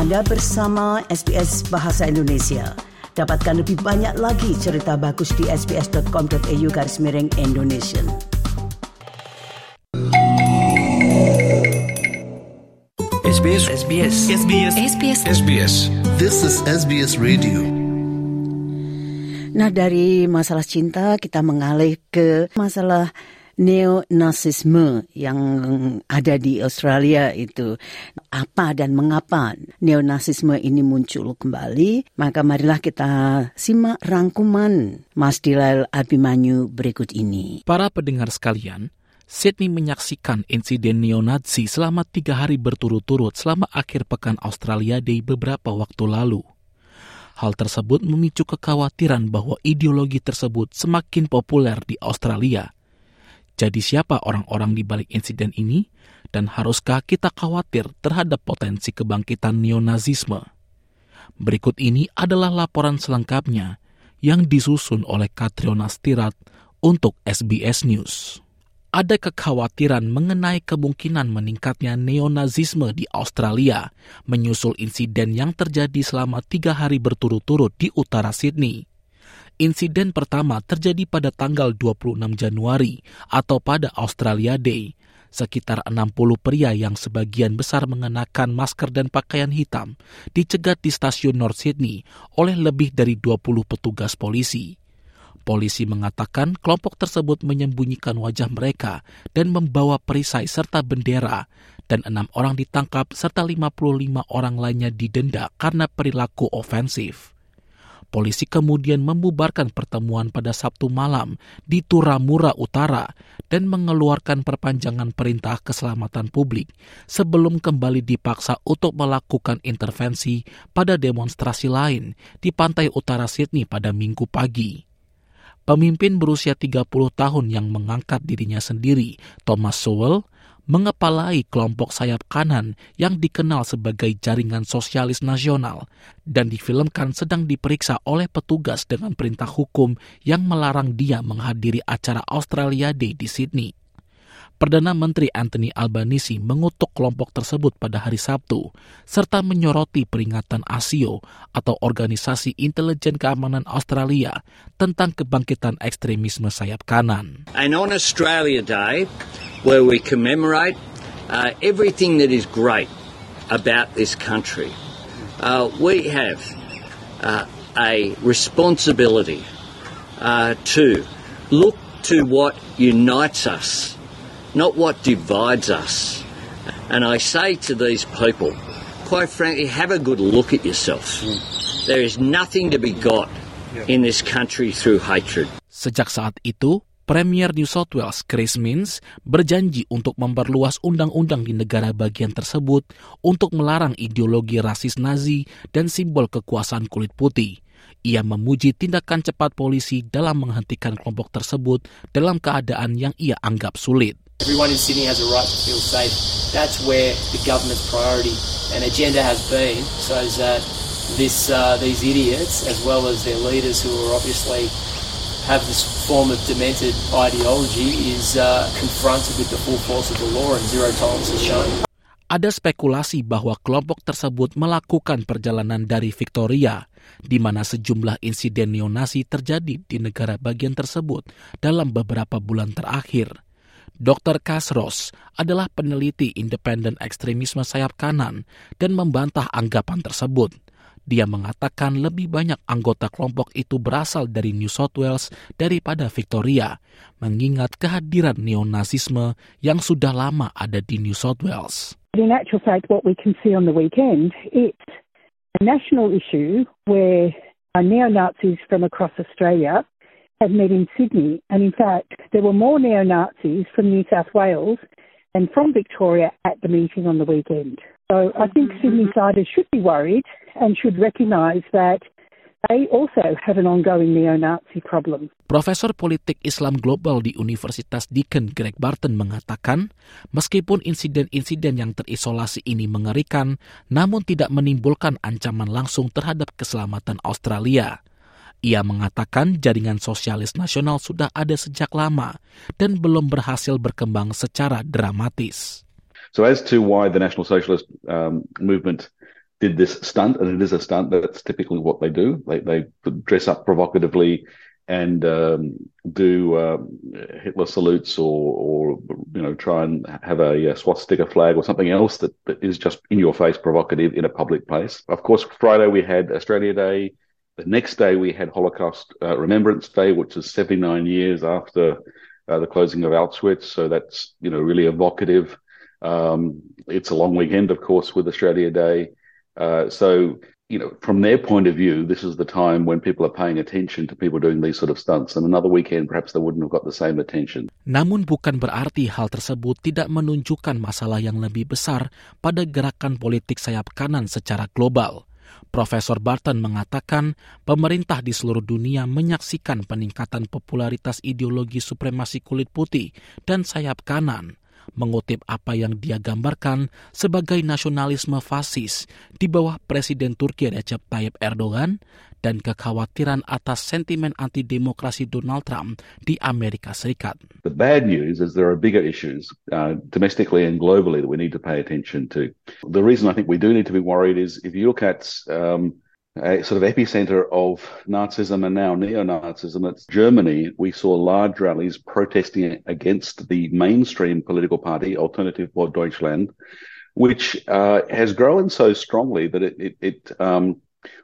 Anda bersama SBS Bahasa Indonesia. Dapatkan lebih banyak lagi cerita bagus di sbs.com.au garis miring Indonesia. SBS SBS SBS SBS SBS This is SBS Radio. Nah dari masalah cinta kita mengalih ke masalah neonasisme yang ada di Australia itu apa dan mengapa neonasisme ini muncul kembali maka marilah kita simak rangkuman Mas Dilail Abimanyu berikut ini. Para pendengar sekalian, Sydney menyaksikan insiden neonazi selama tiga hari berturut-turut selama akhir pekan Australia Day beberapa waktu lalu. Hal tersebut memicu kekhawatiran bahwa ideologi tersebut semakin populer di Australia. Jadi siapa orang-orang di balik insiden ini? Dan haruskah kita khawatir terhadap potensi kebangkitan neonazisme? Berikut ini adalah laporan selengkapnya yang disusun oleh Katriona Stirat untuk SBS News ada kekhawatiran mengenai kemungkinan meningkatnya neonazisme di Australia menyusul insiden yang terjadi selama tiga hari berturut-turut di utara Sydney. Insiden pertama terjadi pada tanggal 26 Januari atau pada Australia Day. Sekitar 60 pria yang sebagian besar mengenakan masker dan pakaian hitam dicegat di stasiun North Sydney oleh lebih dari 20 petugas polisi. Polisi mengatakan kelompok tersebut menyembunyikan wajah mereka dan membawa perisai serta bendera dan enam orang ditangkap serta 55 orang lainnya didenda karena perilaku ofensif. Polisi kemudian membubarkan pertemuan pada Sabtu malam di Turamura Utara dan mengeluarkan perpanjangan perintah keselamatan publik sebelum kembali dipaksa untuk melakukan intervensi pada demonstrasi lain di pantai utara Sydney pada minggu pagi. Pemimpin berusia 30 tahun yang mengangkat dirinya sendiri, Thomas Sowell, mengepalai kelompok sayap kanan yang dikenal sebagai jaringan sosialis nasional dan difilmkan sedang diperiksa oleh petugas dengan perintah hukum yang melarang dia menghadiri acara Australia Day di Sydney. Perdana Menteri Anthony Albanese mengutuk kelompok tersebut pada hari Sabtu, serta menyoroti peringatan ASIO atau Organisasi Intelijen Keamanan Australia tentang kebangkitan ekstremisme sayap kanan. And on Australia Day, where we commemorate uh, everything that is great about this country, uh, we have uh, a responsibility uh, to look to what unites us not what divides us. And I say to these people, quite frankly, have a good look at yourself. There is nothing to be got in this country through hatred. Sejak saat itu, Premier New South Wales Chris Minns berjanji untuk memperluas undang-undang di negara bagian tersebut untuk melarang ideologi rasis Nazi dan simbol kekuasaan kulit putih. Ia memuji tindakan cepat polisi dalam menghentikan kelompok tersebut dalam keadaan yang ia anggap sulit. Everyone in Sydney has a right to feel safe. That's where the government's priority and agenda has been, so that this uh, these idiots, as well as their leaders, who are obviously have this form of demented ideology, is uh, confronted with the full force of the law and zero tolerance is shown. Ada spekulasi bahwa kelompok tersebut melakukan perjalanan dari Victoria, di mana sejumlah insiden neonasi terjadi di negara bagian tersebut dalam beberapa bulan terakhir. Dr. Kasros adalah peneliti independen ekstremisme sayap kanan dan membantah anggapan tersebut. Dia mengatakan lebih banyak anggota kelompok itu berasal dari New South Wales daripada Victoria, mengingat kehadiran neonazisme yang sudah lama ada di New South Wales. In actual fact, what we can see on the weekend, it's a national issue where neo-Nazis from across Australia have met in Sydney. And in fact, there were more neo Nazis from New South Wales and from Victoria at the meeting on the weekend. So I think Sydney siders should be worried and should recognise that they also have an ongoing neo-Nazi problem. Profesor Politik Islam Global di Universitas Deakin Greg Barton mengatakan, meskipun insiden-insiden yang terisolasi ini mengerikan, namun tidak menimbulkan ancaman langsung terhadap keselamatan Australia. Ia mengatakan jaringan sosialis nasional sudah ada sejak lama dan belum berhasil berkembang secara dramatis. So as to why the National Socialist um, movement did this stunt, and it is a stunt. That's typically what they do. They they dress up provocatively and um, do uh, Hitler salutes or, or you know try and have a, a, swastika flag or something else that, that is just in your face provocative in a public place. Of course, Friday we had Australia Day. The next day we had Holocaust uh, Remembrance Day, which is 79 years after uh, the closing of Auschwitz. So that's you know really evocative. Um, it's a long weekend, of course, with Australia Day. Uh, so you know, from their point of view, this is the time when people are paying attention to people doing these sort of stunts. And another weekend, perhaps they wouldn't have got the same attention. Namun bukan berarti hal tersebut tidak menunjukkan masalah yang lebih besar pada gerakan politik sayap kanan secara global. Profesor Barton mengatakan pemerintah di seluruh dunia menyaksikan peningkatan popularitas ideologi supremasi kulit putih dan sayap kanan mengutip apa yang dia gambarkan sebagai nasionalisme fasis di bawah Presiden Turki Recep Tayyip Erdogan dan kekhawatiran atas sentimen anti-demokrasi Donald Trump di Amerika Serikat. The bad news is there are bigger issues uh, domestically and globally that we need to pay attention to. The reason I think we do need to be worried is if you look at um, a sort of epicenter of Nazism and now neo-Nazism. It's Germany. We saw large rallies protesting against the mainstream political party, Alternative for Deutschland, which uh, has grown so strongly that it, it, it um,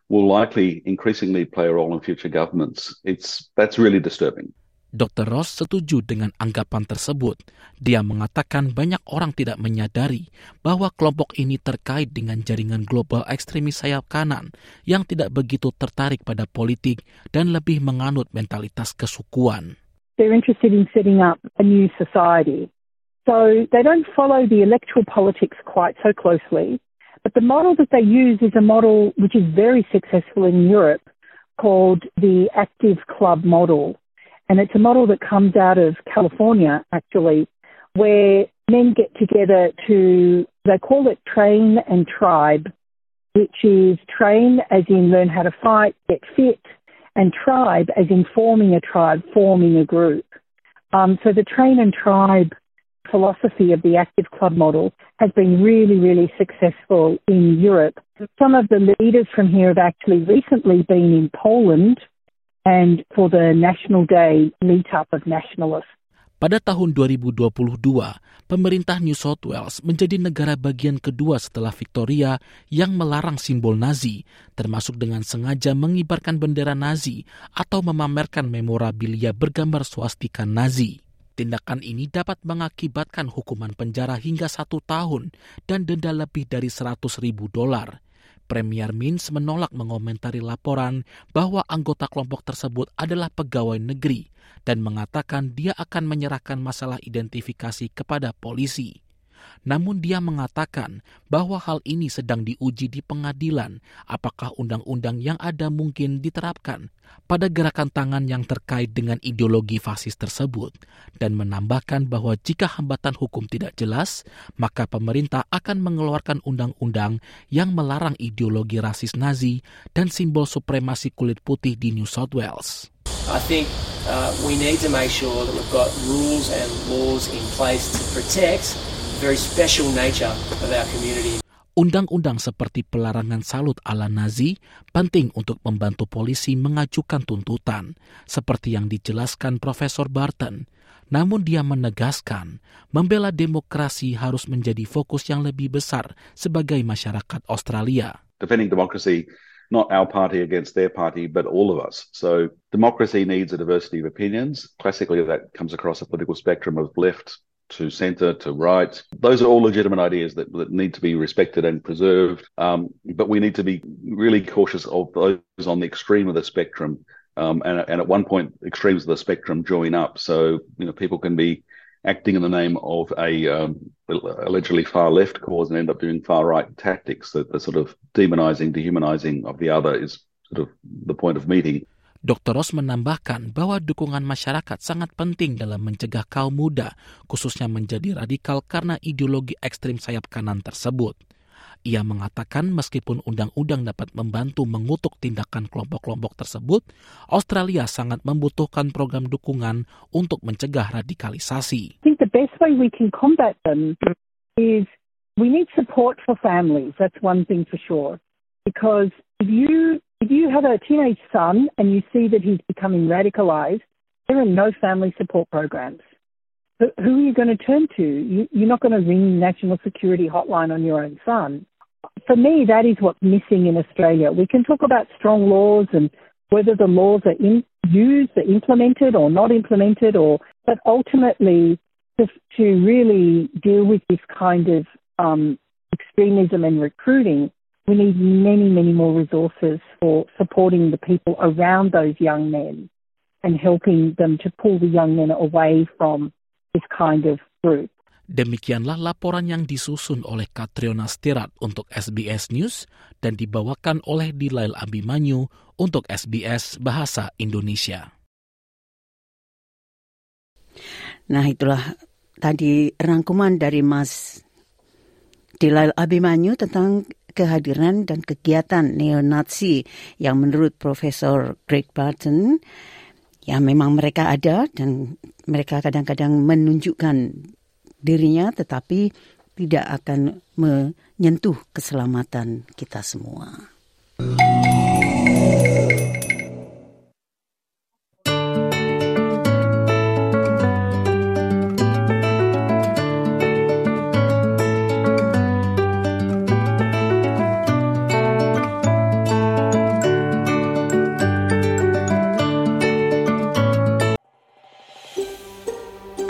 will likely increasingly play a role in future governments. It's that's really disturbing. Dr. Ross setuju dengan anggapan tersebut. Dia mengatakan banyak orang tidak menyadari bahwa kelompok ini terkait dengan jaringan global ekstremis sayap kanan yang tidak begitu tertarik pada politik dan lebih menganut mentalitas kesukuan. They're interested in setting up a new society. So they don't follow the electoral politics quite so closely. But the model that they use is a model which is very successful in Europe called the active club model. And it's a model that comes out of California, actually, where men get together to, they call it train and tribe, which is train as in learn how to fight, get fit, and tribe as in forming a tribe, forming a group. Um, so the train and tribe philosophy of the active club model has been really, really successful in Europe. Some of the leaders from here have actually recently been in Poland and for the National Day meetup of nationalists. Pada tahun 2022, pemerintah New South Wales menjadi negara bagian kedua setelah Victoria yang melarang simbol Nazi, termasuk dengan sengaja mengibarkan bendera Nazi atau memamerkan memorabilia bergambar swastika Nazi. Tindakan ini dapat mengakibatkan hukuman penjara hingga satu tahun dan denda lebih dari 100 ribu dolar. Premier Mins menolak mengomentari laporan bahwa anggota kelompok tersebut adalah pegawai negeri dan mengatakan dia akan menyerahkan masalah identifikasi kepada polisi. Namun dia mengatakan bahwa hal ini sedang diuji di pengadilan apakah undang-undang yang ada mungkin diterapkan pada gerakan tangan yang terkait dengan ideologi fasis tersebut dan menambahkan bahwa jika hambatan hukum tidak jelas, maka pemerintah akan mengeluarkan undang-undang yang melarang ideologi rasis Nazi dan simbol supremasi kulit putih di New South Wales. I think uh, we need to make sure that we've got rules and laws in place to protect very special nature of our community. Undang-undang seperti pelarangan salut ala Nazi penting untuk membantu polisi mengajukan tuntutan, seperti yang dijelaskan Profesor Barton. Namun dia menegaskan, membela demokrasi harus menjadi fokus yang lebih besar sebagai masyarakat Australia. Defending democracy not our party against their party, but all of us. So democracy needs a diversity of opinions. Classically, that comes across a political spectrum of left, to centre to right. Those are all legitimate ideas that, that need to be respected and preserved. Um, but we need to be really cautious of those on the extreme of the spectrum. Um, and, and at one point, extremes of the spectrum join up. So, you know, people can be acting in the name of a um, allegedly far left cause and end up doing far right tactics. That the sort of demonizing, dehumanizing of the other is sort of the point of meeting. Dr. Ross menambahkan bahwa dukungan masyarakat sangat penting dalam mencegah kaum muda, khususnya menjadi radikal karena ideologi ekstrim sayap kanan tersebut. Ia mengatakan meskipun undang-undang dapat membantu mengutuk tindakan kelompok-kelompok tersebut, Australia sangat membutuhkan program dukungan untuk mencegah radikalisasi. I think the best way we can combat them is we need support for families. That's one thing for sure. Because if you if you have a teenage son and you see that he's becoming radicalized, there are no family support programs. Who are you going to turn to? You, you're not going to ring National Security Hotline on your own son. For me, that is what's missing in Australia. We can talk about strong laws and whether the laws are in, used, are implemented or not implemented, or but ultimately to, to really deal with this kind of um, extremism and recruiting, we need many, many more resources for supporting the people around those young men and helping them to pull the young men away from this kind of group. Demikianlah laporan yang disusun oleh Katriona Stirat untuk SBS News dan dibawakan oleh Dilail Abimanyu untuk SBS Bahasa Indonesia. Nah itulah tadi rangkuman dari Mas Dilail Abimanyu tentang kehadiran dan kegiatan neonazi yang menurut Profesor Greg Barton ya memang mereka ada dan mereka kadang-kadang menunjukkan dirinya tetapi tidak akan menyentuh keselamatan kita semua.